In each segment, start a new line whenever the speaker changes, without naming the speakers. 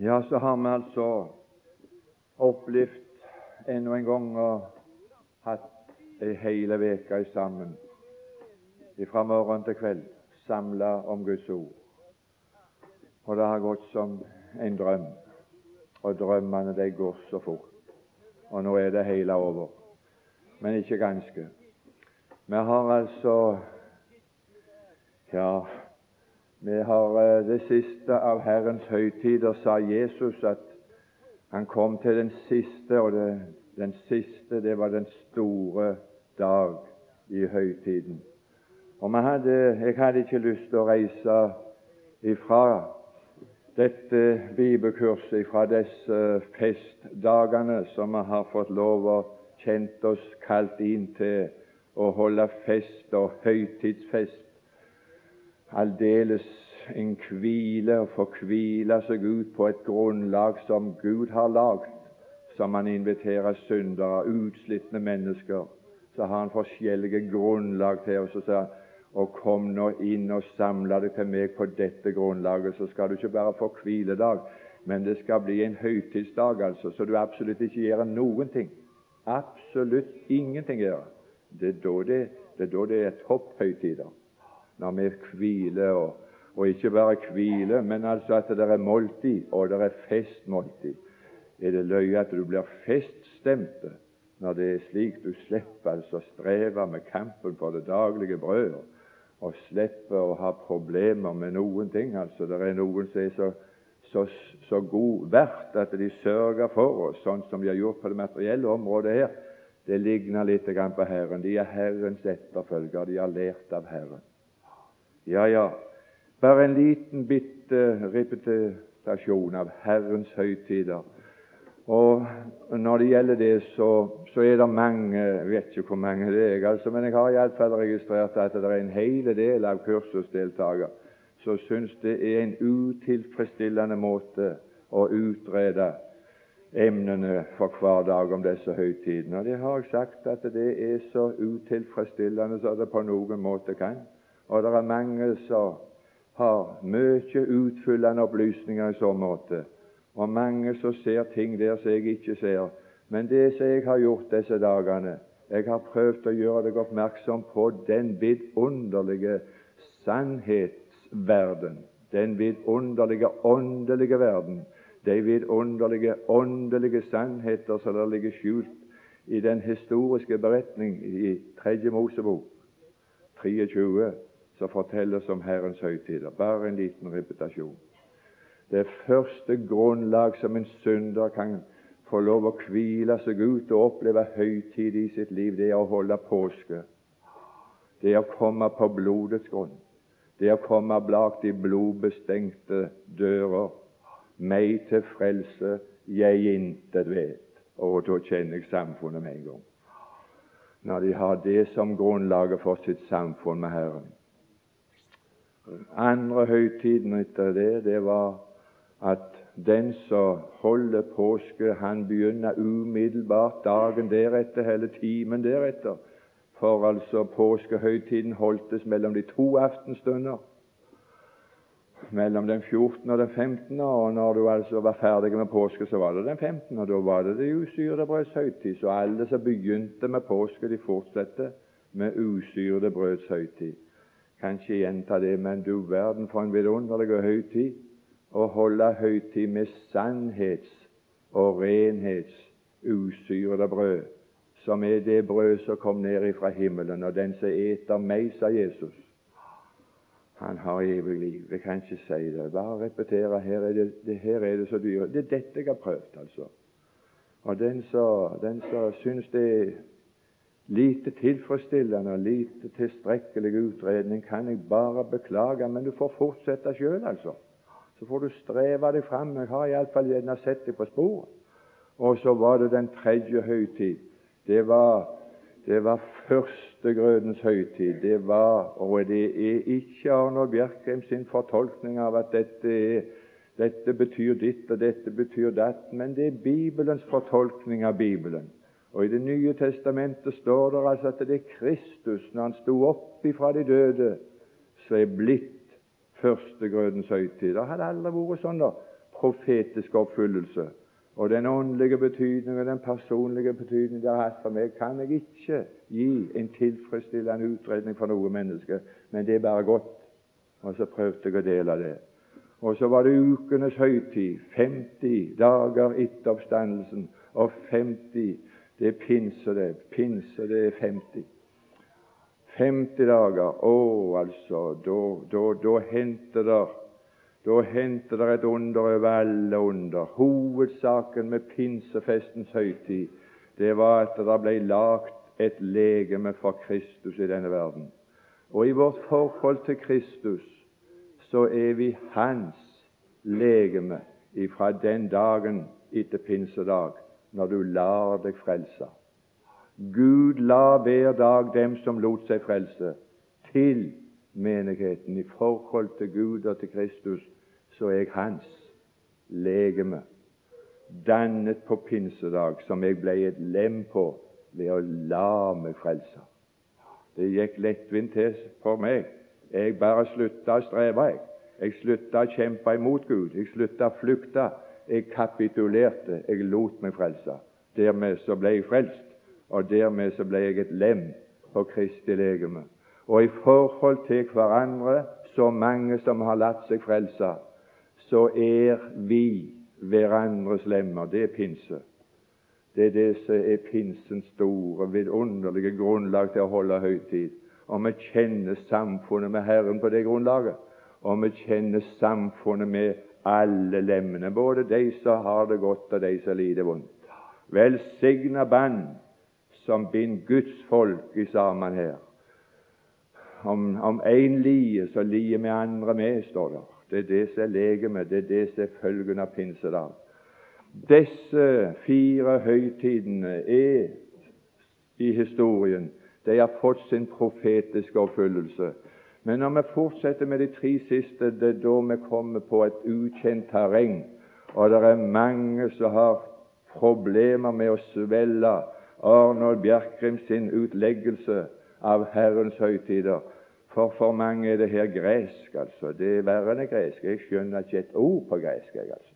Ja, så har vi altså opplevd enda en gang og hatt ei heil uke sammen, fra morgen til kveld, samla om Guds ord. Og det har gått som en drøm, og drømmene de går så fort. Og nå er det hele over, men ikke ganske. Vi har altså Ja, vi har eh, det siste av Herrens høytider, sa Jesus at han kom til den siste, og det, den siste det var den store dag i høytiden. Og hadde, Jeg hadde ikke lyst til å reise ifra dette bibelkurset, fra disse festdagene som vi har fått lov å kjent oss kalt inn til å holde fest og høytidsfest aldeles en hvile og få hvile seg ut på et grunnlag som Gud har lagd, som Han inviterer syndere, utslittne mennesker. Så har Han forskjellige grunnlag til oss. og sier og kom nå inn og samla deg til meg på dette grunnlaget, så skal du ikke bare få hviledag, men det skal bli en høytidsdag, altså, så du absolutt ikke gjør noen ting. Absolutt ingenting gjør. Det er da det, det, er, da det er topphøytider når vi hviler, og, og ikke bare hviler, men altså at det er måltid, og det er festmåltid. Er det løye at du blir feststemte når det er slik du slipper altså streve med kampen for det daglige brød, og slipper å ha problemer med noen ting? Altså, det er noen som er så, så, så god verdt at de sørger for oss, sånn som de har gjort på det materielle området her. Det ligner litt på Herren. De er Herrens etterfølgere. De har lært av Herren. Ja, ja, bare en liten bitte repetasjon av Herrens høytider. Og Når det gjelder det, så, så er det mange Jeg vet ikke hvor mange det er, altså, men jeg har iallfall registrert at det er en hel del av kursusdeltakere som syns det er en utilfredsstillende måte å utrede emnene for hver dag om disse høytidene. Og Det har jeg sagt at det er så utilfredsstillende som det på noen måte kan. Og det er mange som har mye utfyllende opplysninger i så måte, og mange som ser ting der som jeg ikke ser. Men det som jeg har gjort disse dagene, jeg har prøvd å gjøre deg oppmerksom på den vidunderlige sannhetsverden, den vidunderlige åndelige verden, de vidunderlige åndelige sannheter som der ligger skjult i den historiske beretning i Tredje Mosebok 23 som fortelles om Herrens høytider. Bare en liten repetasjon. Det første grunnlag som en synder kan få lov å hvile seg ut og oppleve høytid i sitt liv, det er å holde påske. Det er å komme på blodets grunn. Det er å komme bak de blodbestengte dører. Meg til frelse jeg intet vet. Og da kjenner jeg samfunnet med en gang. Når de har det som grunnlaget for sitt samfunn med Herren andre høytiden etter det, det var at den som holder påske, han begynner umiddelbart dagen deretter eller timen deretter. For altså påskehøytiden holdtes mellom de to aftenstunder, mellom den 14. og den 15. Og når du altså var ferdig med påske, så var det den 15. Og da var det det usyrede brøds høytid. Så alle som begynte med påske, de fortsetter med usyrede brøds høytid kan ikke gjenta det, men du verden for en vidunderlig høytid å holde høytid med sannhets- og renhets usyrede brød, som er det brød som kom ned ifra himmelen, og den som eter meg, sa Jesus, han har evig liv. Jeg kan ikke si det. Bare repetere. Her er det, det, her er det så dyrt. Det er dette jeg har prøvd, altså. Og den som syns det lite tilfredsstillende og lite tilstrekkelig utredning, kan jeg bare beklage, men du får fortsette sjøl, altså. Så får du streve deg fram. Jeg har iallfall gjerne sett deg på sporet. Og så var det den tredje høytid. Det var, det var førstegrødens høytid. Det var, og det er ikke Arnold Bjerkheim sin fortolkning av at dette, er, dette betyr ditt og dette betyr datt, men det er Bibelens fortolkning av Bibelen. Og I Det nye testamentet står det altså at det er Kristus, når han sto opp ifra de døde, som er blitt førstegrødens høytid. Det hadde aldri vært sånn da profetisk oppfyllelse. Og den åndelige betydning og den personlige betydning det har hatt for meg, kan jeg ikke gi en tilfredsstillende utredning for noe menneske, men det er bare godt. Og så prøvde jeg å dele det. Og så var det ukenes høytid, 50 dager etter oppstandelsen, og 50 det er pinse, det. Pinse, det er 50. 50 dager. Å, altså, da henter det da hendte det et under over alle under. Hovedsaken med pinsefestens høytid det var at det ble lagt et legeme for Kristus i denne verden. Og i vårt forhold til Kristus så er vi Hans legeme ifra den dagen etter pinsedag, når du lar deg frelse. Gud la hver dag dem som lot seg frelse, til menigheten i forhold til Gud og til Kristus så er jeg hans legeme, dannet på pinsedag, som jeg ble et lem på ved å la meg frelse. Det gikk lettvint til for meg. Jeg bare slutta å streve. Jeg Jeg slutta å kjempe imot Gud. Jeg slutta å flykte. Jeg kapitulerte. Jeg lot meg frelse. Dermed så ble jeg frelst, og dermed så ble jeg et lem på Kristi legeme. Og i forhold til hverandre, så mange som har latt seg frelse, så er vi hverandres lemmer. Det er pinse. Det er det som er pinsens store, vidunderlige grunnlag til å holde høytid. Og vi kjenner samfunnet med Herren på det grunnlaget. Og vi kjenner samfunnet med alle lemmene, både de som har det godt, og de som lider vondt. Velsigna band som binder Guds folk i sammen her. Om én lider, så lider vi andre med, står det. Det er det som er legemet, det er det som er følgen av pinsedag. Disse fire høytidene er i historien de har fått sin profetiske oppfyllelse. Men når vi fortsetter med de tre siste, det er da vi kommer på et ukjent terreng. Og det er mange som har problemer med å svelge Arnold Bjerkrim sin utleggelse av Herrens høytider. For for mange er det her gresk, altså. Det er verre enn gresk. Jeg skjønner ikke et ord på gresk. jeg, altså.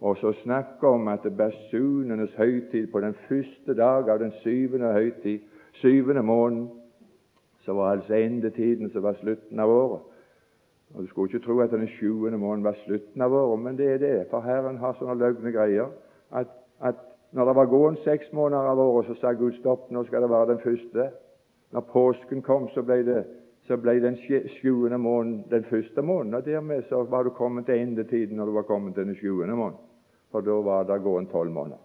Og så snakker om at basunenes høytid på den første dag av den syvende høytid, syvende måneden, så var altså endetiden som var slutten av året. Og Du skulle ikke tro at den sjuende måneden var slutten av året, men det er det. For Herren har sånne løgne greier at, at når det var gående seks måneder av året, så sa Gud stopp, nå skal det være den første. Når påsken kom, så ble det så ble den sjuende måneden den første måneden. Og dermed så var du kommet til endetiden når du var kommet til den sjuende måneden. For da var det gående tolv måneder.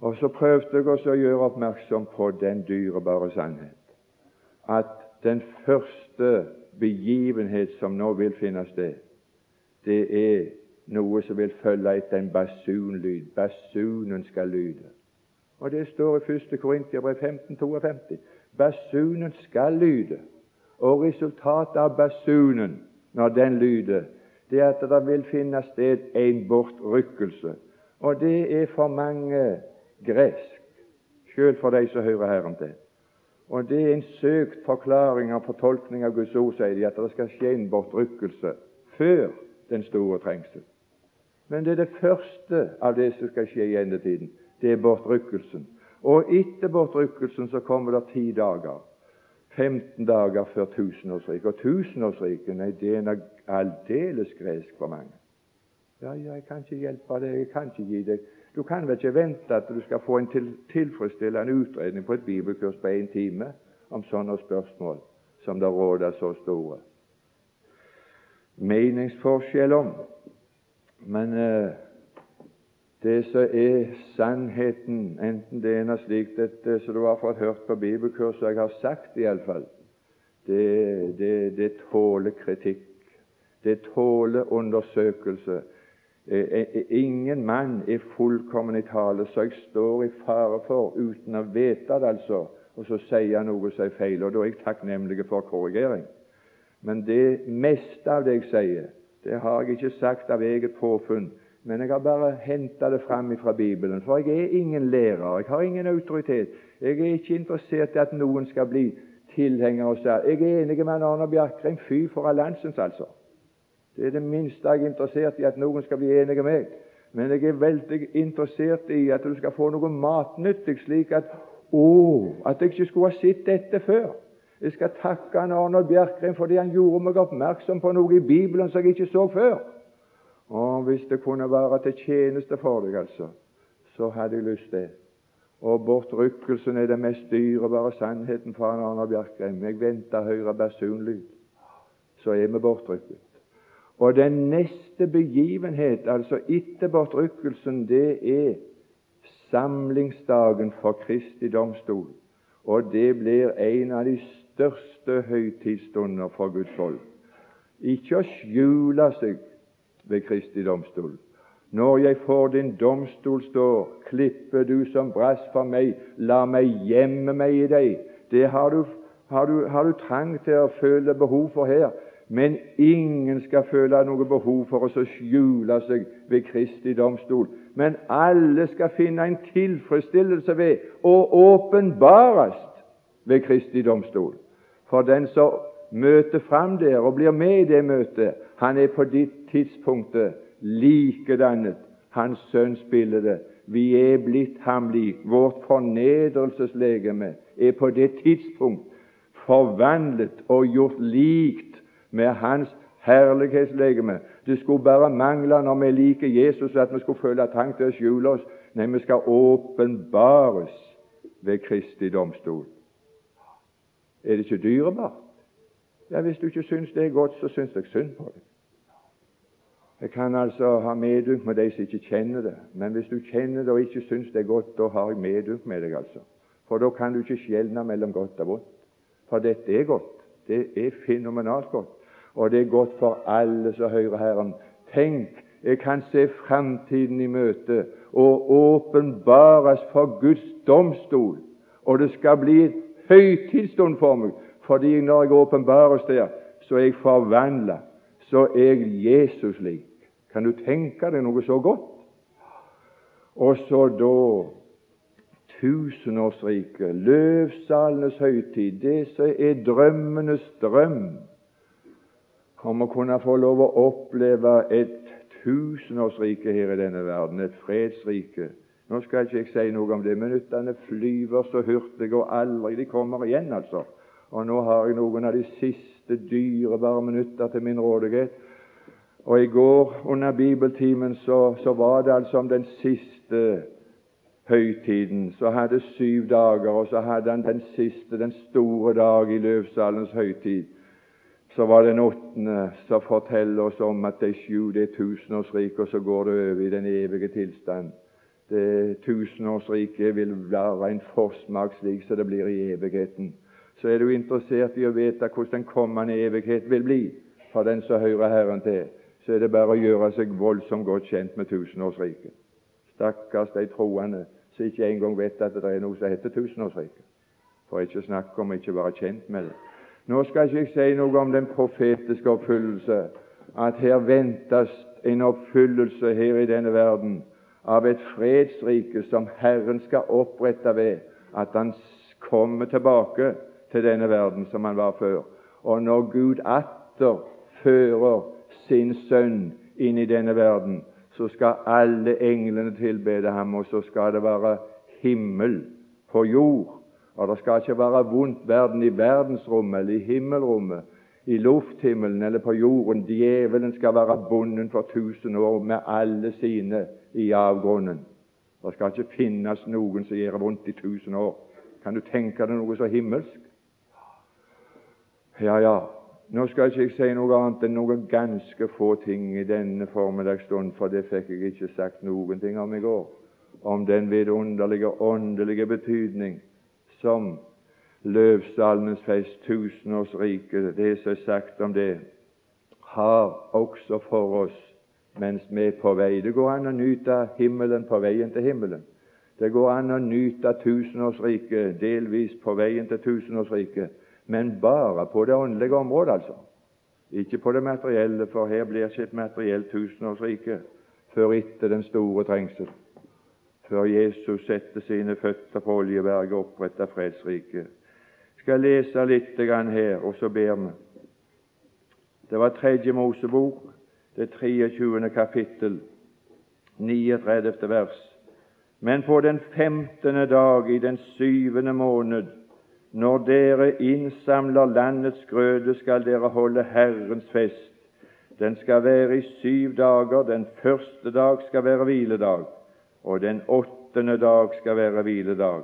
Og så prøvde jeg også å gjøre oppmerksom på den dyrebare sannhet at den første begivenhet som nå vil finne sted, det er noe som vil følge etter en basunlyd. Basunen skal lyde. Og Det står i 1. Korintiabrev 15, 52. Basunen skal lyde. Og resultatet av basunen, når den lyder, det er at det vil finne sted en bortrykkelse. Og det er for mange gresk, selv for de som hører Herren til. Og det er en søkt forklaring og fortolkning av Guds ord, sier de, at det skal skje en bortrykkelse før den store trengsel. Men det er det første av det som skal skje i endetiden. Det er bortrykkelsen. Og etter bortrykkelsen så kommer det ti dager. 15 dager før tusenårsriket. Og tusenårsriket nei, det er aldeles gresk for mange. Ja, ja, jeg kan ikke hjelpe deg, jeg kan ikke gi deg Du kan vel ikke vente at du skal få en til, tilfredsstillende utredning på et bibelkurs på én time om sånne spørsmål som det råder så store meningsforskjell om. Men eh, det som er sannheten, enten det er noe slikt dette som du har fått hørt på bibelkurset jeg har sagt iallfall, det, det, det tåler kritikk. Det tåler undersøkelse. Eh, eh, ingen mann er fullkommen i tale, så jeg står i fare for, uten å vite det, altså, og så sier jeg noe som er feil. Og da er jeg takknemlig for korrigering. Men det meste av det jeg sier, det har jeg ikke sagt av eget påfunn, men jeg har bare henta det fram fra Bibelen. For jeg er ingen lærer, jeg har ingen autoritet. Jeg er ikke interessert i at noen skal bli tilhenger og sær. Jeg er enig med Arne Bjerkreim. Fy for alliansens, altså. Det er det minste jeg er interessert i at noen skal bli enig med meg. Men jeg er veldig interessert i at du skal få noe matnyttig, slik at å, at jeg ikke skulle ha sett dette før. Jeg skal takke han Arnold Bjerkreim fordi han gjorde meg oppmerksom på noe i Bibelen som jeg ikke så før. Og Hvis det kunne være til tjeneste for deg, altså, så hadde jeg lyst til det. Og bortrykkelsen er det mest dyrebare sannheten for han Arnold Bjerkreim. Jeg venter å høre så er vi bortrykket. Og den neste begivenhet, altså etter bortrykkelsen, det er samlingsdagen for Kristi domstol. Og det blir en av de største høytidsstunder for Guds folk. Ikke å skjule seg ved Kristi domstol. Når jeg for din domstol står, klipper du som brass for meg, la meg gjemme meg i deg. Det har du, har du, har du trang til å føle behov for her. Men ingen skal føle noe behov for å skjule seg ved Kristi domstol. Men alle skal finne en tilfredsstillelse ved å åpenbares ved Kristi domstol. For den som møter fram der og blir med i det møtet, han er på ditt tidspunktet likedannet Hans sønns bilde. Vi er blitt ham lik. Vårt fornedrelseslegeme er på det tidspunkt forvandlet og gjort likt med Hans herlighetslegeme. Det skulle bare mangle når vi liker Jesus, at vi skulle føle trang til å skjule oss. Nei, vi skal åpenbares ved Kristi domstol. Er det ikke dyrebart? Ja, Hvis du ikke syns det er godt, så syns jeg synd på deg. Jeg kan altså ha medynk med de som ikke kjenner det, men hvis du kjenner det og ikke syns det er godt, da har jeg medynk med deg. altså. For da kan du ikke skjelne mellom godt og vondt. For dette er godt. Det er fenomenalt godt. Og det er godt for alle som hører Herren. Tenk, jeg kan se framtiden i møte og åpenbares for Guds domstol. Og det skal bli et høytidsstund for meg, fordi når jeg åpenbares der, så er jeg forvandla. Så er jeg Jesus lik. Kan du tenke deg noe så godt? Og så da tusenårsriket, løvsalenes høytid, det som er drømmenes drøm, om å kunne få lov å oppleve et tusenårsrike her i denne verden, et fredsrike. Nå skal ikke jeg si noe om det. Minuttene flyver så hurtig, og aldri de kommer igjen, altså. Og nå har jeg noen av de siste dyrebare minutter til min rådighet. Og I går under bibeltimen så, så var det altså om den siste høytiden. Så hadde syv dager, og så hadde han den siste, den store dag i løvsalens høytid. Så var det den åttende som forteller oss om at de sju det er tusenårsriket, og så går det over i den evige tilstand. Det Tusenårsriket vil være en forsmak slik som det blir i evigheten. Så er du interessert i å vite hvordan den kommende evighet vil bli for den som hører Herren til så er det bare å gjøre seg voldsomt godt kjent med tusenårsriket. Stakkars de troende som ikke engang vet at det er noe som heter tusenårsriket. For ikke å snakke om ikke være kjent med det. Nå skal ikke jeg si noe om den profetiske oppfyllelse, at her ventes en oppfyllelse her i denne verden av et fredsrike som Herren skal opprette ved at Han kommer tilbake til denne verden som han var før. Og når Gud atter fører sin sønn inn i denne verden, så skal alle englene tilbede ham, og så skal det være himmel på jord. Og det skal ikke være vondt verden i verdensrommet eller i himmelrommet, i lufthimmelen eller på jorden. Djevelen skal være bonden for tusen år med alle sine i avgrunnen. Det skal ikke finnes noen som gjør vondt i tusen år. Kan du tenke deg noe så himmelsk? Ja, ja, nå skal ikke jeg si noe annet enn noen ganske få ting i denne formiddagsstund, for det fikk jeg ikke sagt noen ting om i går, om den vidunderlige åndelige betydning som Løvsalmens fest, tusenårsriket, det som er sagt om det, har også for oss mens vi er på vei. Det går an å nyte himmelen på veien til himmelen. Det går an å nyte tusenårsriket delvis på veien til tusenårsriket men bare på det åndelige området, altså. Ikke på det materielle, for her blir ikke et materielt tusenårsrike før etter den store trengsel, før Jesus setter sine føtter på Oljeberget og oppretter fredsriket. Skal lese litt her, og så ber vi. Det var Tredje Mosebok, det 23. kapittel, 39. vers. Men på den femtende dag i den syvende måned, når dere innsamler landets grøde, skal dere holde Herrens fest. Den skal være i syv dager. Den første dag skal være hviledag, og den åttende dag skal være hviledag.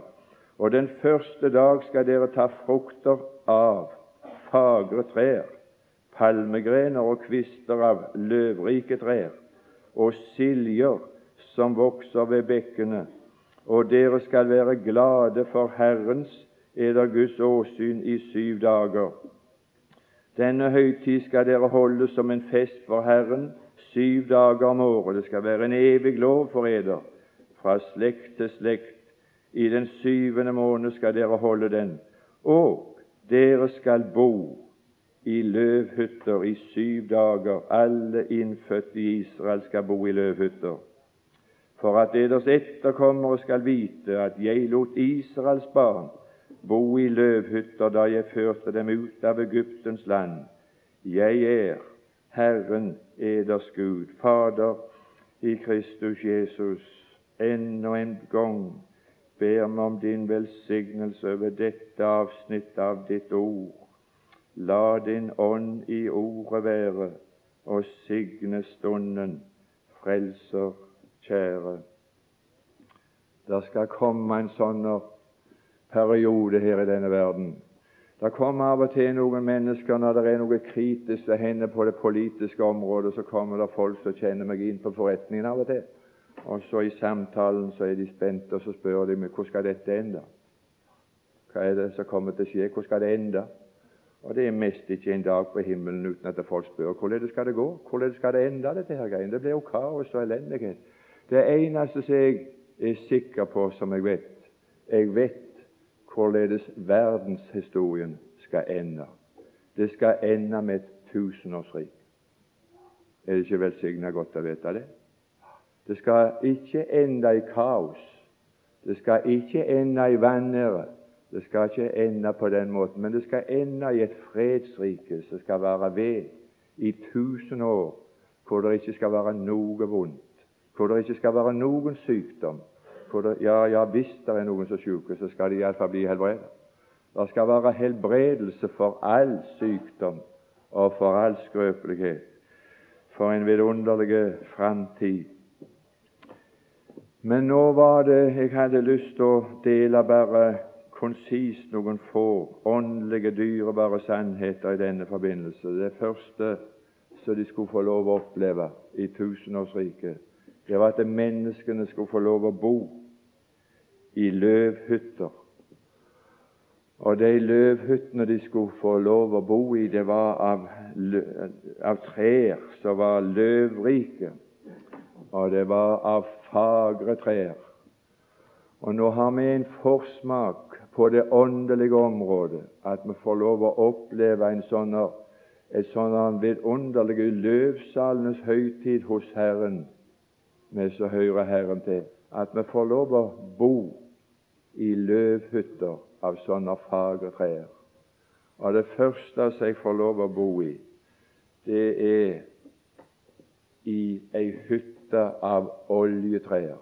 Og den første dag skal dere ta frukter av fagre trær, palmegrener og kvister av løvrike trær, og siljer som vokser ved bekkene, og dere skal være glade for Herrens eder Guds åsyn i syv dager. Denne høytid skal dere holde som en fest for Herren syv dager om året. Det skal være en evig lov for eder, fra slekt til slekt. I den syvende måned skal dere holde den, og dere skal bo i løvhytter i syv dager. Alle innfødte i Israel skal bo i løvhytter. For at eders etterkommere skal vite at jeg lot Israels barn bo i løvhytter da jeg førte dem ut av Egyptens land. Jeg er Herren eders Gud, Fader i Kristus Jesus. Ennå en gang ber vi om din velsignelse over dette avsnittet av ditt ord. La din ånd i ordet være, og signe stunden, frelser kjære. Det skal komme en sånn periode her i denne verden. Det kommer av og til noen mennesker når det er noe kritisk som hender på det politiske området, så kommer det folk som kjenner meg inn på forretningen av og til. Og så i samtalen så er de spente, og så spør de meg hvor skal dette ende. Hva er det som kommer til å skje? Hvor skal det ende? Og det er mest ikke en dag på himmelen uten at folk spør hvordan skal det gå. Hvordan skal det ende, dette her greiene? Det blir jo kaos og elendighet. Det eneste som jeg er sikker på, som jeg vet Jeg vet hvorledes verdenshistorien skal ende. Det skal ende med et tusenårsrik. Er det ikke velsigna godt å vite det? Det skal ikke ende i kaos. Det skal ikke ende i vanære. Det skal ikke ende på den måten, men det skal ende i et fredsrike som skal være ved i tusen år, hvor det ikke skal være noe vondt, hvor det ikke skal være noen sykdom, det, ja, ja, hvis det er noen som er syke, så skal de iallfall bli helbredet. Det skal være helbredelse for all sykdom og for all skrøpelighet. For en vidunderlig framtid. Men nå var det jeg hadde lyst til å dele bare konsist noen få åndelige, dyrebare sannheter i denne forbindelse. Det første som de skulle få lov å oppleve i tusenårsriket, det var at menneskene skulle få lov å bo i løvhytter. Og de løvhyttene de skulle få lov å bo i, det var av, av trær som var løvrike, og det var av fagre trær. Og nå har vi en forsmak på det åndelige området, at vi får lov å oppleve en sånn et sånn vidunderlig løvsalenes høytid hos Herren, vi som hører Herren til at vi får lov å bo i løvhytter av sånne fagre trær. Og det første som jeg får lov å bo i, det er i ei hytte av oljetrær.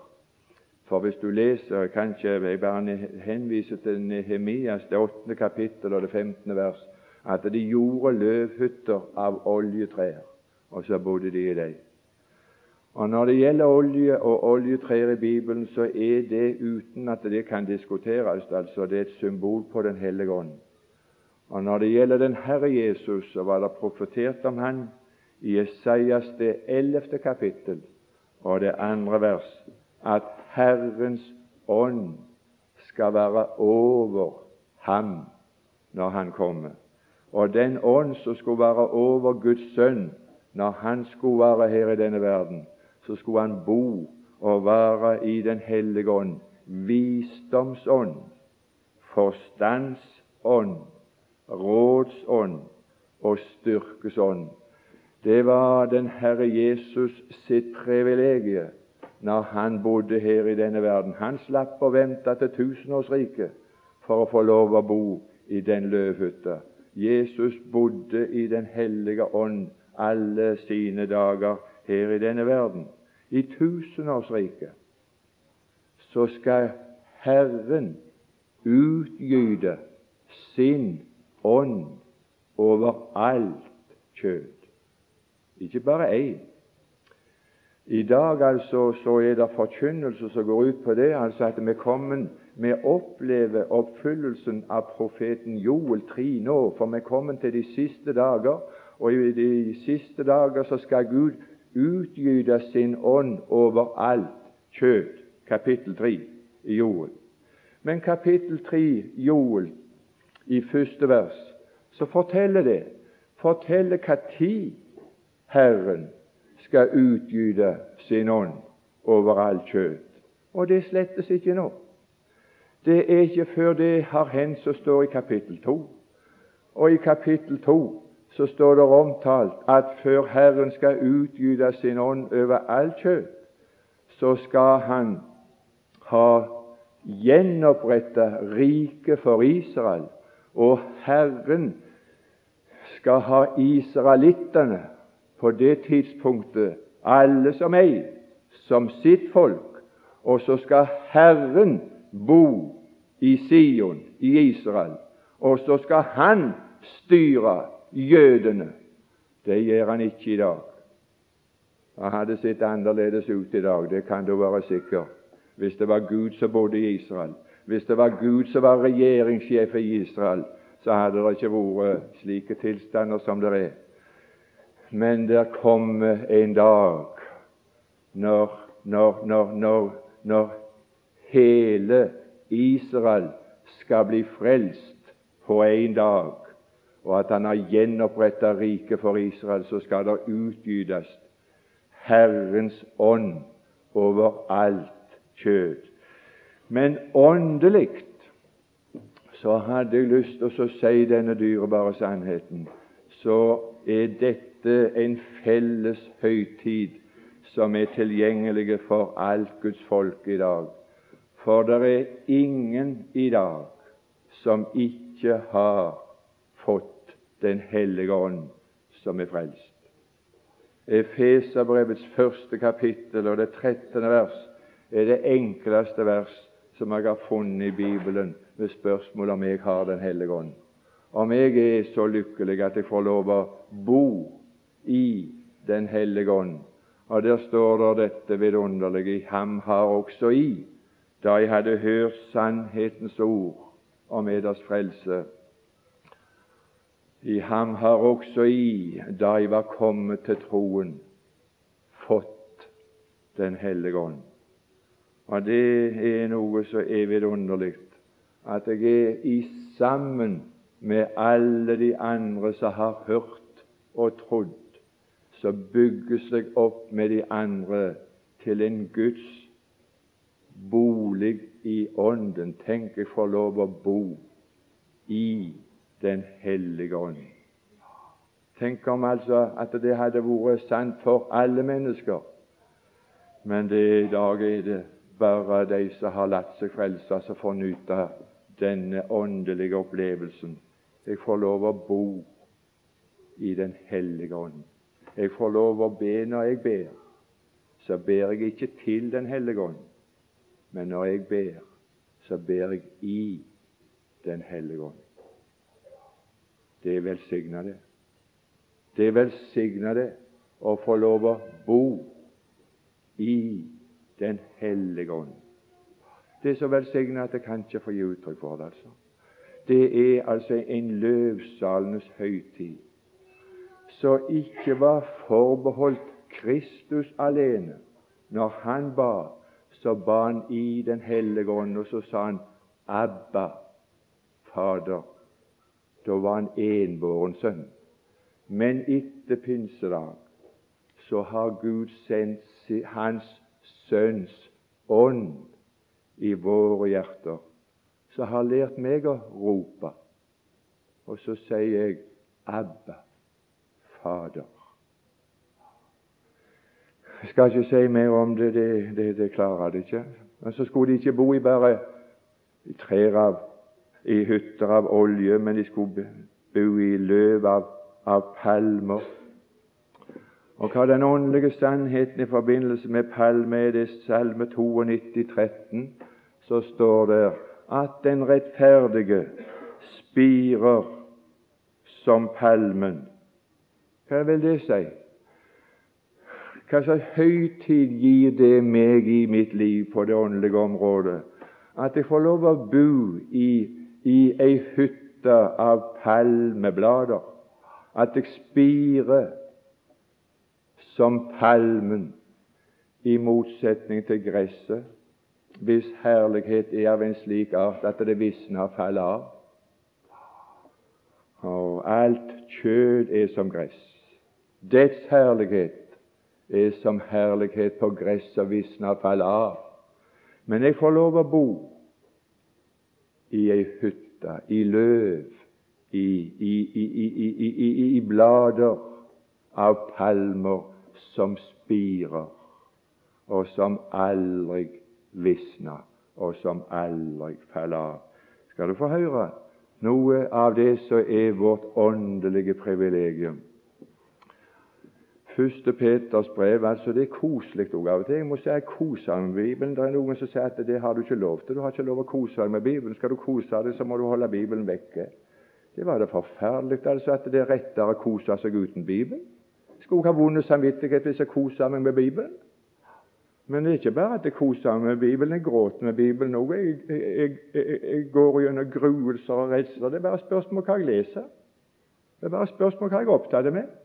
For hvis du leser kanskje Jeg bare henviser til Nehemias, det åttende kapittel og det femtende vers, at de gjorde løvhytter av oljetrær, og så bodde de i dem. Og Når det gjelder olje og oljetrær i Bibelen, så er det uten at det kan diskuteres. altså Det er et symbol på Den hellige ånd. Og Når det gjelder den Herre Jesus, så var det profetert om han i Esaias det ellevte kapittel og det andre vers at Herrens ånd skal være over ham når han kommer. Og den ånd som skulle være over Guds sønn når han skulle være her i denne verden, så skulle han bo og være i Den hellige ånd, visdomsånd, forstandsånd, rådsånd og styrkesånd. Det var den Herre Jesus sitt privilegium når han bodde her i denne verden. Han slapp å vente til tusenårsriket for å få lov å bo i den løvhytta. Jesus bodde i Den hellige ånd alle sine dager her i denne verden. I tusenårsriket så skal Herren utgyte sin ånd over alt kjød. Ikke bare ei. I dag altså så er det forkynnelse som går ut på det, altså at vi kommer vi opplever oppfyllelsen av profeten Joel 3 nå, for vi kommer til de siste dager, og i de siste dager så skal Gud utgyte sin ånd over alt kjøtt, Kapittel 3 i Joel. Men kapittel 3 Joel i første vers så forteller det forteller hva tid Herren skal utgyte sin ånd over all kjøtt. Og det slettes ikke nå. Det er ikke før det har hendt som står i kapittel 2. Og i kapittel 2 så står det omtalt at før Herren skal utgyte sin ånd over all kjøtt, så skal Han ha gjenoppretta riket for Israel, og Herren skal ha israelittene på det tidspunktet, alle som ei, som sitt folk, og så skal Herren bo i Sion, i Israel, og så skal han styre jødene. Det gjør han ikke i dag. Han hadde sett annerledes ut i dag, det kan du være sikker, hvis det var Gud som bodde i Israel. Hvis det var Gud som var regjeringssjef i Israel, så hadde det ikke vært slike tilstander som det er. Men der kommer en dag når, når, når, når, når hele Israel skal bli frelst på én dag, og at han har gjenoppretta riket for Israel, så skal det utgytes Herrens ånd over alt kjød. Men åndelig så hadde jeg lyst til å si denne dyrebare sannheten. Så er dette en felles høytid som er tilgjengelig for alt Guds folk i dag. For det er ingen i dag som ikke har fått Den hellige ånd, som er frelst. Efeserbrevets første kapittel og det trettende vers er det enkleste vers som jeg har funnet i Bibelen ved spørsmål om jeg har Den hellige ånd. Om jeg er så lykkelig at jeg får lov å bo i Den hellige ånd. Og der står det dette vidunderlige i ham har også i da jeg hadde hørt sannhetens ord om eders frelse. I ham har også i, da jeg var kommet til troen, fått Den hellige ånd. Og det er noe så evig underlig at jeg er i sammen med alle de andre som har hørt og trodd, så bygges jeg opp med de andre til en Guds bolig i Ånden. Tenk, jeg får lov å bo i Den hellige ånd. Tenk om altså at det hadde vært sant for alle mennesker, men det, i dag er det bare de som har latt seg frelse, som får nyte denne åndelige opplevelsen. Jeg får lov å bo i Den hellige ånd. Jeg får lov å be når jeg ber. Så ber jeg ikke til Den hellige ånd, men når jeg ber, så ber jeg i Den hellige ånd. Det er velsigna, det. Det er velsigna, det, å få lov å bo i Den hellige ånd. Det er så velsigna at jeg kan ikke få gi uttrykk for det. altså. Det er altså en løvsalenes høytid som ikke var forbeholdt Kristus alene. Når han ba, så ba han i Den hellige ånd, og så sa han Abba, Fader. Da var han enbåren sønn. Men etter pinsedag så har Gud sendt Hans Sønns ånd i våre hjerter, som har lært meg å rope. Og så sier jeg Abba, Fader. Jeg skal ikke si mer om det, det, det, det klarer det ikke. Men så skulle de ikke bo i bare i trær av, i hytter av olje, men de skulle bo i løv av, av palmer. Og hva den åndelige sannheten i forbindelse med palme er, det Salme 92, 13, så står det at den rettferdige spirer som palmen. Hva vil det si? Hva slags høytid gir det meg i mitt liv på det åndelige området? At jeg får lov å bo i, i ei hytte av palmeblader. At jeg spirer som palmen, i motsetning til gresset, hvis herlighet er av en slik art at det visner og faller av. Og alt kjød er som gress. Dets herlighet er som herlighet på gress og visner faller av. Men jeg får lov å bo i ei hytte, i løv, i, i, i, i blader av palmer som spirer, og som aldri visner, og som aldri faller av. Skal du få høre noe av det som er vårt åndelige privilegium? Første Peters brev altså det er koselig òg av og til. Jeg må si jeg koser meg med Bibelen. Det er noen som sier at det har du ikke lov til. Du har ikke lov å kose deg med Bibelen. Skal du kose deg, så må du holde Bibelen vekke. Det var det forferdelig altså at det er rettere å kose seg uten Bibelen. Skulle jeg ha vond samvittighet hvis jeg koser meg med Bibelen? Men det er ikke bare at jeg koser meg med Bibelen, jeg gråter med Bibelen òg. Jeg, jeg, jeg, jeg, går gjennom gruelser og redsler. Det er bare spørsmål hva jeg leser. Det er bare spørsmål hva jeg er opptatt med.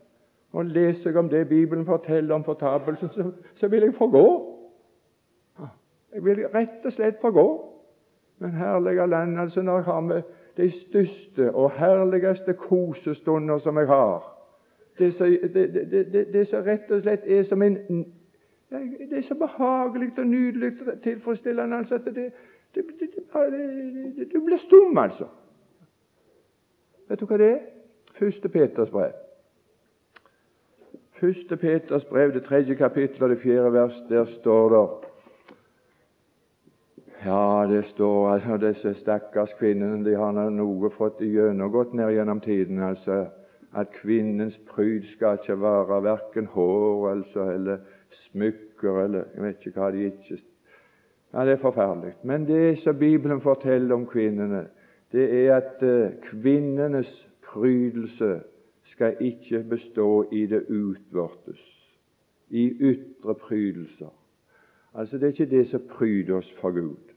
Og Leser jeg om det Bibelen forteller om fortapelsen, så, så vil jeg forgå. Jeg vil rett og slett forgå. Men herlige land, altså når jeg har med de største og herligste kosestunder som jeg har, det som, det, det, det rett og slett er som en Det er så behagelig og nydelig og tilfredsstillende altså, at det, Du blir stum, altså. Vet du hva det er? Første Peters brev. Første Peters brev, det tredje kapittel og det fjerde vers, der står det Ja, det står altså disse stakkars kvinnene de har noe fått gjennomgått ned gjennom tiden. altså at kvinnens pryd skal ikke være verken hår altså, eller smykker eller jeg vet ikke hva de ikke Ja, Det er forferdelig. Men det som Bibelen forteller om kvinnene, det er at uh, kvinnenes prydelse skal ikke bestå i det utvortes, i ytre prydelser. Altså, Det er ikke det som pryder oss for Gud.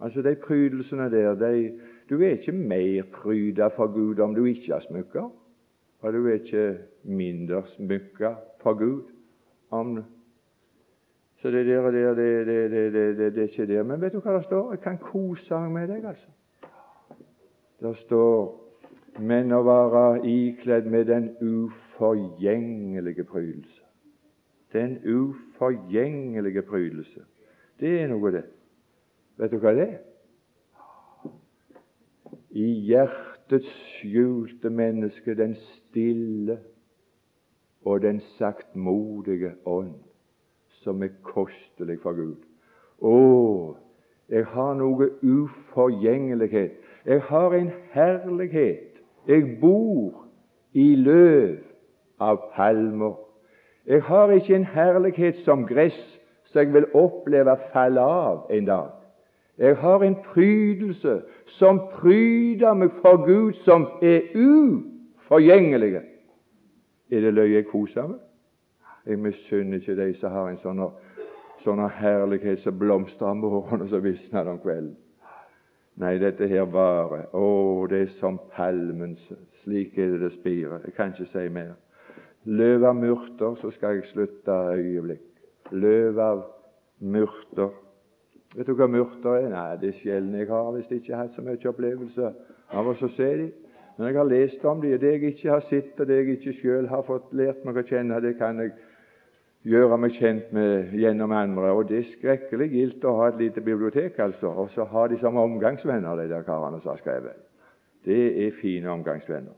Altså, De prydelsene der de, Du er ikke mer pryda for Gud om du ikke har smykker. Og du er ikke mindre smykka for Gud. Om, så det der, der det, det, det, det, er ikke det. Men vet du hva det står? Jeg kan kose meg med deg, altså. Det står men å være ikledd med den uforgjengelige prydelse. Den uforgjengelige prydelse. Det er noe, det. Vet du hva det er? I hjertets skjulte menneske, den stille og den saktmodige ånd, som er kostelig for Gud. Å, jeg har noe uforgjengelighet. Jeg har en herlighet. Jeg bor i løv av palmer. Jeg har ikke en herlighet som gress, så jeg vil oppleve falle av en dag. Jeg har en prydelse som pryder meg for Gud, som er uforgjengelig. Er det løye jeg koser meg? Jeg misunner ikke de som har en sånn, sånn herlighet som blomstrer om morgenen og så visner om kvelden. Nei, dette her varer. Å, det er som palmen. Slik er det det spirer. Jeg kan ikke si mer. Løv av murter, så skal jeg slutte øyeblikk. Løv av murter. Vet du hva murter er? Nei, det er sjelden jeg har hvis jeg ikke har hatt så mye opplevelse av å se dem. Men jeg har lest om dem, det jeg ikke har sett, og det jeg ikke selv har fått lært meg å kjenne, det kan jeg gjøre meg kjent med gjennom andre. Og det er skrekkelig gildt å ha et lite bibliotek, altså, og så ha de som omgangsvenner, de der karene som har skrevet. Det er fine omgangsvenner.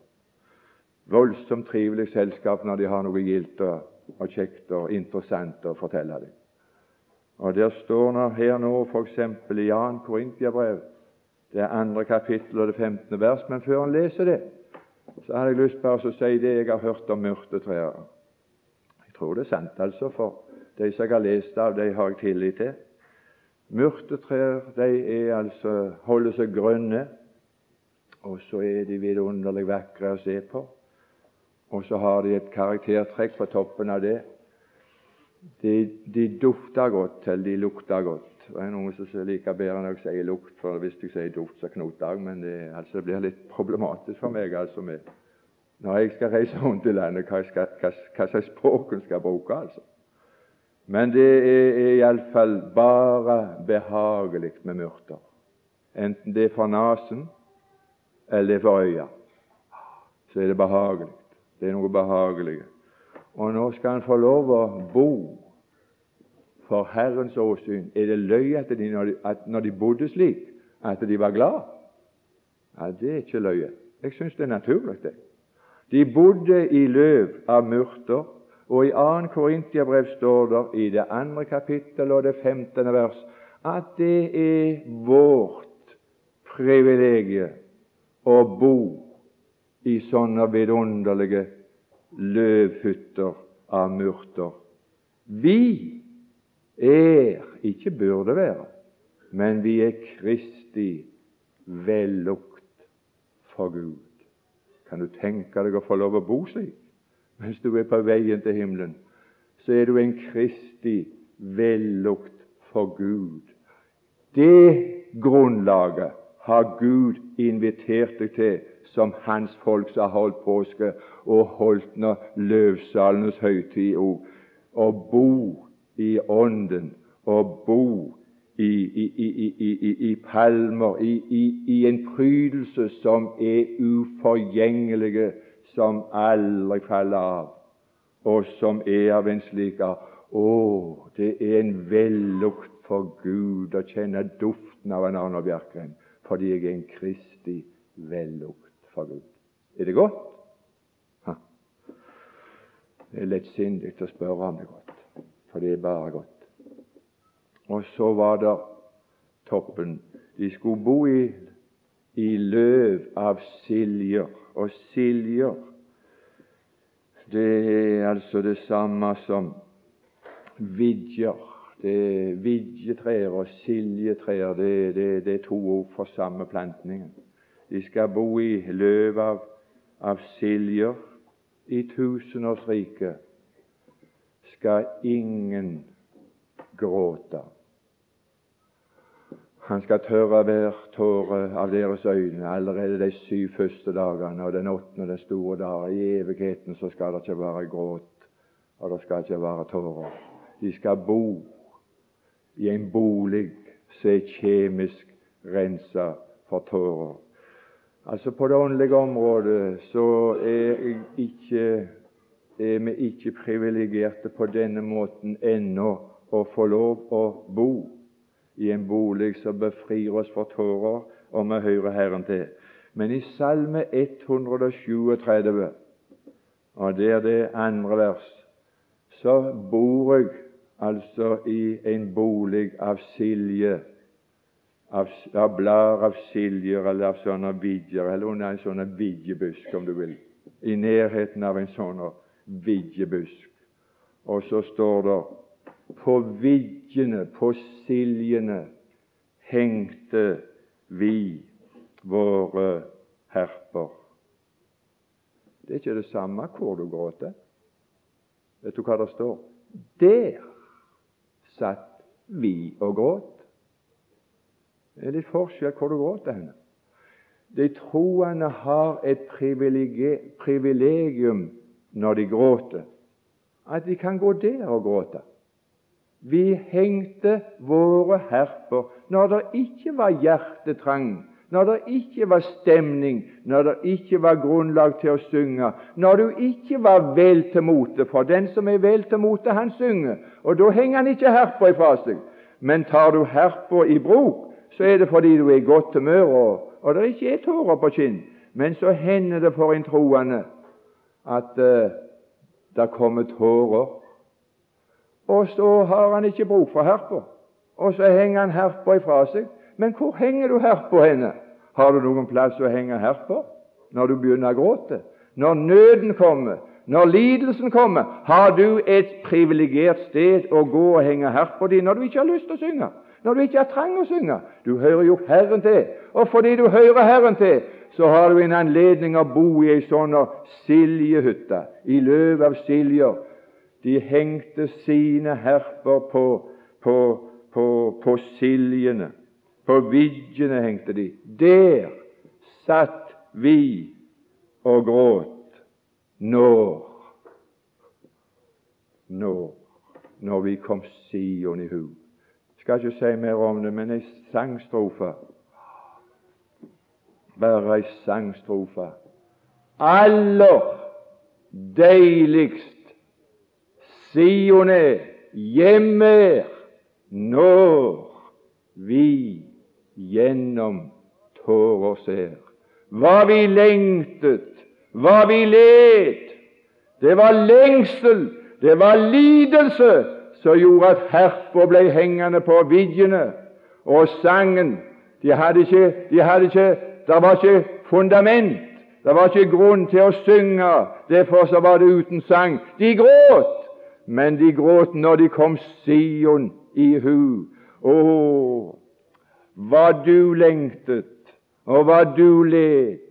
Voldsomt trivelig selskap når de har noe gildt og, og kjekt og interessant å fortelle dem. Og Der står det her nå f.eks. i Jan Korintiabrev, det andre kapittel og det 15. vers. Men før han leser det, så har jeg lyst bare å si det jeg har hørt om myrtetrær. Tror det er sant, altså, for de som jeg har lest av, de har jeg tillit til. Myrtetrær de er altså, holder seg grønne, og så er de vidunderlig vakre å se på. Og så har de et karaktertrekk på toppen av det. De, de dufter godt, eller de lukter godt. Det er noen som liker bedre når jeg sier lukt, for hvis jeg sier duft, så knoter jeg. Men det, altså, det blir litt problematisk for meg altså, med, når jeg skal reise rundt i landet, hva, skal, hva, hva slags språk hun skal bruke. altså. Men det er iallfall bare behagelig med myrter, enten det er for nesen eller det er for øya. Så er det behagelig. Det er noe behagelig. Og nå skal han få lov å bo for Herrens åsyn. Er det løye at, de, når, de, at når de bodde slik, at de var glad? Ja, Det er ikke løye. Jeg syns det er naturlig, det. De bodde i løv av murter, og i 2. Korintiabrev står det i det andre kapittel og det 15. vers at det er vårt privilegium å bo i sånne vidunderlige løvhytter av murter. Vi er, ikke burde være, men vi er Kristi vellukt for Gud. Kan du tenke deg å få lov å bo slik? Mens du er på veien til himmelen, så er du en kristig vellukt for Gud. Det grunnlaget har Gud invitert deg til som Hans folk som har holdt påske og holdt nå løvsalenes høytid òg. Å bo i Ånden og bo i, palmer, i, en prydelse som er uforgjengelig, som aldri faller av, og som er av en slik art Å, det er en vellukt for Gud å kjenne duften av en annen Bjerkreim, fordi jeg er en kristig vellukt for Gud. Er det godt? Ha. Det er lettsindig å spørre om det er godt for det er bare godt. Og så var det toppen. De skulle bo i, i løv av siljer. Og siljer, det er altså det samme som vidjer. Det er Vidjetrær og siljetrær det, det, det er to ord for samme plantningen. De skal bo i løv av, av siljer i tusenårsriket skal ingen gråte. Han skal tørre hver tåre av deres øyne allerede de syv første dagene, og den åttende, den store dag. I evigheten så skal det ikke være gråt, og det skal ikke være tårer. De skal bo i en bolig som er kjemisk rensa for tårer. Altså På det åndelige området så er ikke er vi ikke privilegerte på denne måten ennå å få lov å bo i en bolig som befrir oss for tårer, og vi hører Herren til. Men i Salme 137, og det er det andre vers, så bor jeg altså i en bolig av silje, av, av blader av siljer eller av sånne vidjer, eller under en sånn vidjebusk, om du vil, i nærheten av en sånn vidjebusk. Og så står det på vidjene, på siljene, hengte vi våre herper. Det er ikke det samme hvor du gråter. Vet du hva det står? Der satt vi og gråt. Det er litt forskjell hvor du gråter henne. De troende har et privilegium når de gråter, at de kan gå der og gråte. Vi hengte våre herper når det ikke var hjertetrang, når det ikke var stemning, når det ikke var grunnlag til å synge, når du ikke var vel til mote. For den som er vel til mote, han synger, og da henger han ikke herpa ifra seg. Men tar du herpa i bruk, så er det fordi du er i godt humør, og, og det ikke er tårer på kinn. Men så hender det for en troende at uh, det kommer tårer. Og så har han ikke bruk for herpa, og så henger han herpa ifra seg. Men hvor henger du herpa henne? Har du noen plass å henge herpa når du begynner å gråte? Når nøden kommer, når lidelsen kommer, har du et privilegert sted å gå og henge herpa di når du ikke har lyst til å synge, når du ikke har trang å synge. Du hører jo Herren til, og fordi du hører Herren til, så har du en anledning å bo i ei sånn siljehytte, i løv av siljer. De hengte sine herper på, på, på, på siljene. På vidjene hengte de. Der satt vi og gråt når Når når vi kom Sion i hu. Skal ikke si mer om det, men ei sangstrofe. Bare ei sangstrofe. Aller deiligst Sion er, hjemme er, når vi gjennom tårer ser. Hva vi lengtet, hva vi led. Det var lengsel, det var lidelse som gjorde at herpå ble hengende på vidjene. Og sangen de hadde ikke, de hadde ikke, Det var ikke fundament, det var ikke grunn til å synge. Derfor så var det uten sang. De gråt, men de gråt når de kom Sion i hu. Å, hva du lengtet, og hva du let,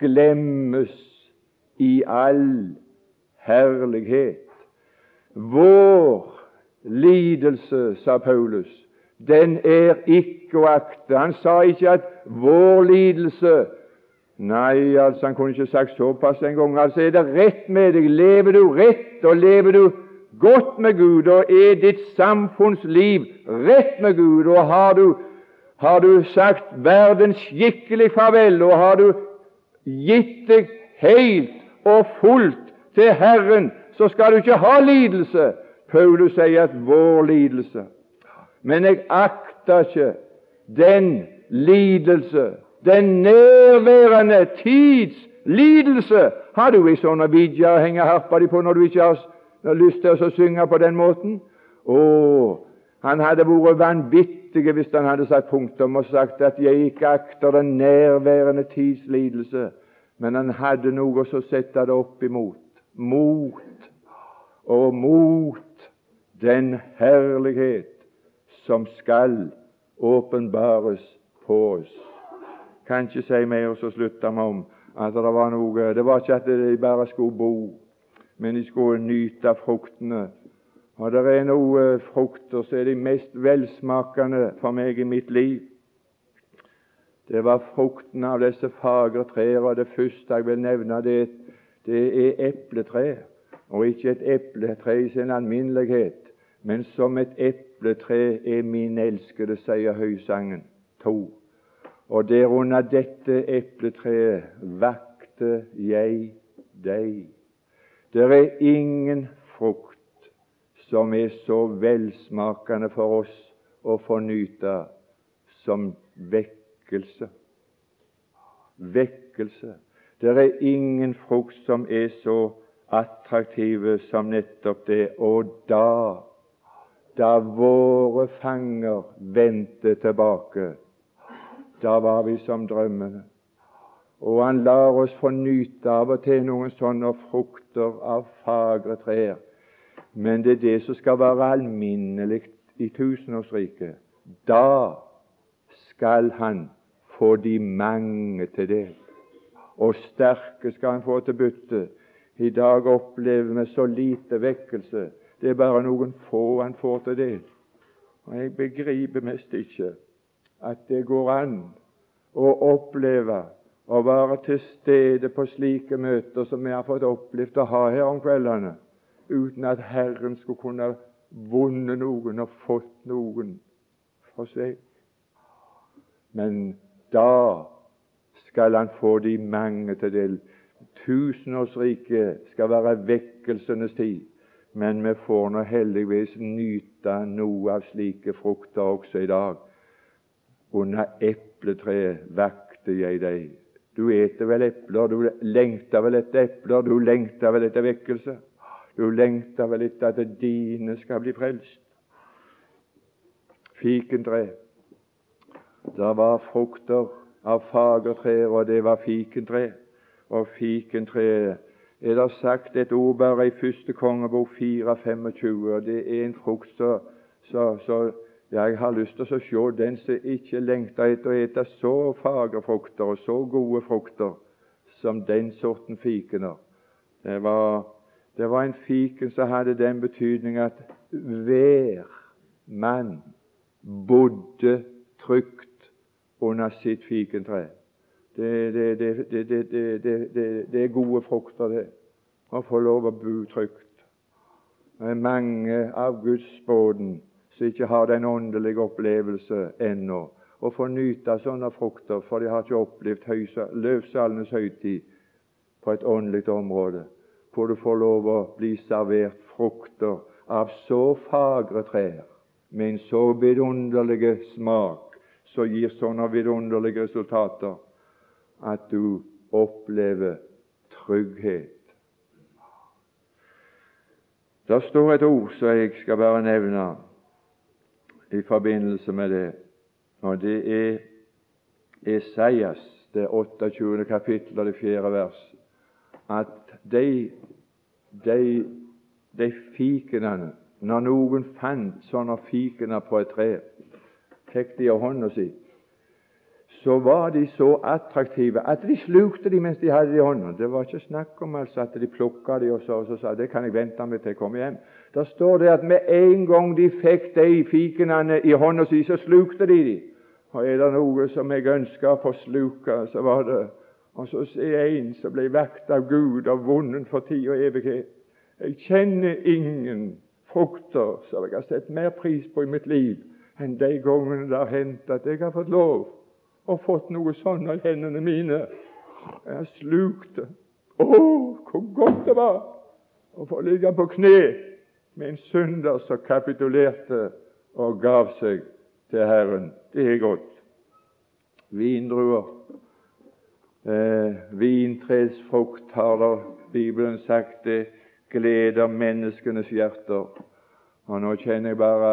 glemmes i all herlighet. Vår lidelse, sa Paulus, den er ikke å akte. Han sa ikke at vår lidelse Nei, altså han kunne ikke sagt såpass en gang. Altså er det rett med deg. Lever du rett, og lever du godt med Gud, og er ditt samfunnsliv rett med Gud, og har du har du sagt verden skikkelig farvel, og har du gitt deg helt og fullt til Herren, så skal du ikke ha lidelse. Paulus sier at vår lidelse. Men jeg akter ikke den lidelse, den nærværende tids lidelse. Har du ei sånn vidje å henge harpa di på når du ikke har lyst til å synge på den måten? Å, han hadde vært vanvittig hvis han hadde satt punktum og sagt at 'jeg ikke akter den nærværende tids lidelse', men han hadde noe å sette det opp imot. Mot og mot den herlighet som skal åpenbares på oss. Kan ikke si mer, så slutter vi om at det var noe Det var ikke at de bare skulle bo, men de skulle nyte fruktene og det er noen frukter som er de mest velsmakende for meg i mitt liv. Det var frukten av disse fagre trær, og det første jeg vil nevne, det, det er epletre. Og ikke et epletre i sin alminnelighet, men som et epletre er min elskede, sier høysangen to. Og derunder dette epletreet vakte jeg deg. Det er ingen frukt som er så velsmakende for oss å få nyte som vekkelse. Vekkelse. Det er ingen frukt som er så attraktive som nettopp det. Og da, da våre fanger vendte tilbake, da var vi som drømmene. Og han lar oss få nyte av og til noen sånne frukter av fagre trær men det er det som skal være alminnelig i tusenårsriket. Da skal han få de mange til det, og sterke skal han få til bytte. I dag opplever vi så lite vekkelse. Det er bare noen få han får til det. Og Jeg begriper mest ikke at det går an å oppleve å være til stede på slike møter som vi har fått opplevd å ha her om kveldene uten at Herren skulle kunne vunnet noen og fått noen for seg. Men da skal han få de mange til del. Tusenårsriket skal være vekkelsenes tid, men vi får nå heldigvis nyte noe av slike frukter også i dag. Under epletreet vakte jeg deg. Du eter vel epler, du lengter vel etter epler, du lengter vel etter vekkelse? Du lengter vel etter at dine skal bli frelst. Fikentre. Det var frukter av fagertrær, og det var fikentre. Og fikentreet er det sagt et ord bare i første kongebok 4.25, og det er en frukt så jeg har lyst til å se den som ikke lengter etter å ete så fagre frukter og så gode frukter som den sorten fikener. Det var, det var en fiken som hadde den betydning at hver mann bodde trygt under sitt fikentre. Det, det, det, er gode frukter, det, å få lov å bo trygt. Det er mange av Guds båten som ikke har den åndelige opplevelse ennå, å få nyte sånne frukter, for de har ikke opplevd løvsalenes høytid på et åndelig område, hvor du får lov å bli servert frukter av så fagre trær med en så vidunderlig smak, som gir sånne vidunderlige resultater at du opplever trygghet. Det står et ord som jeg skal bare nevne i forbindelse med det, og det er Esaias, det 28. kapittel og det 4. vers, at de, de, de fikenene når noen fant sånne fikener på et tre, fikk de av hånda si, så var de så attraktive at de slukte de mens de hadde de i hånda. Det var ikke snakk om altså at de plukka de og så, og så sa det kan jeg vente med til jeg kommer hjem. Da står det at med en gang de fikk de fikenene i hånda si, så slukte de de. Og er det noe som jeg ønsker å få sluka, så var det og så ser jeg en som ble vakt av Gud og vunnet for tid og evighet. Jeg kjenner ingen frukter som jeg har sett mer pris på i mitt liv enn de gangene det har hendt at jeg har fått lov og fått noe sånn av hendene mine. Jeg slukte. Å, hvor godt det var å få ligge på kne med en synder som kapitulerte og gav seg til Herren. Det er godt. Vindruer. Eh, vintresfrukt har da Bibelen sagt det gleder menneskenes hjerter. Og nå kjenner jeg bare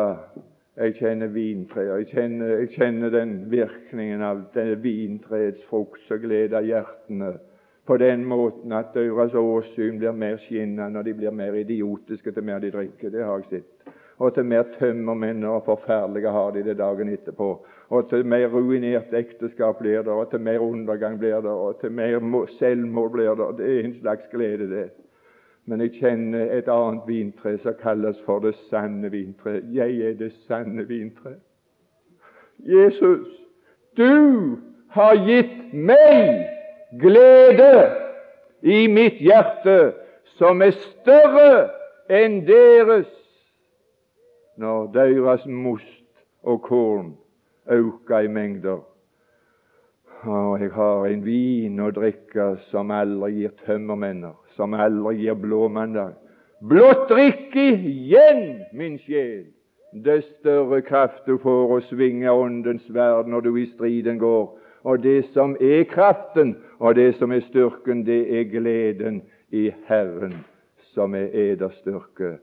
jeg kjenner vintreet. Jeg kjenner, jeg kjenner den virkningen av denne vintreets frukt som gleder hjertene på den måten at deres åsyn blir mer skinnende, og de blir mer idiotiske til mer de drikker. Det har jeg sett. Og til mer tømmermenn og forferdelige har de det dagen etterpå. Og til mer ruinert ekteskap blir det, og til mer undergang blir det, og til mer selvmord blir det. Det er en slags glede, det. Men jeg kjenner et annet vintre som kalles for det sanne vintre. Jeg er det sanne vintre. Jesus, du har gitt meg glede i mitt hjerte som er større enn deres når deres most og korn øker i mengder. Og jeg har en vin å drikke som aldri gir tømmermenner, som aldri gir blåmandag. Blott drikk igjen, min sjel, det større kraft du får å svinge åndens verd når du i striden går. Og det som er kraften, og det som er styrken, det er gleden i Herren, som er eders styrke.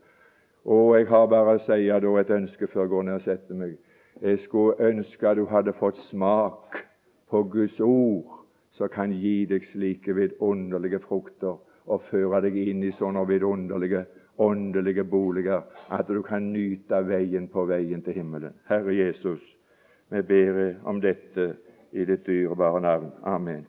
Og jeg har bare å si da et ønske før jeg går ned og setter meg. Jeg skulle ønske du hadde fått smak på Guds ord, som kan gi deg slike vidunderlige frukter og føre deg inn i sånne vidunderlige åndelige boliger at du kan nyte veien på veien til himmelen. Herre Jesus, vi ber om dette i ditt dyrebare navn. Amen.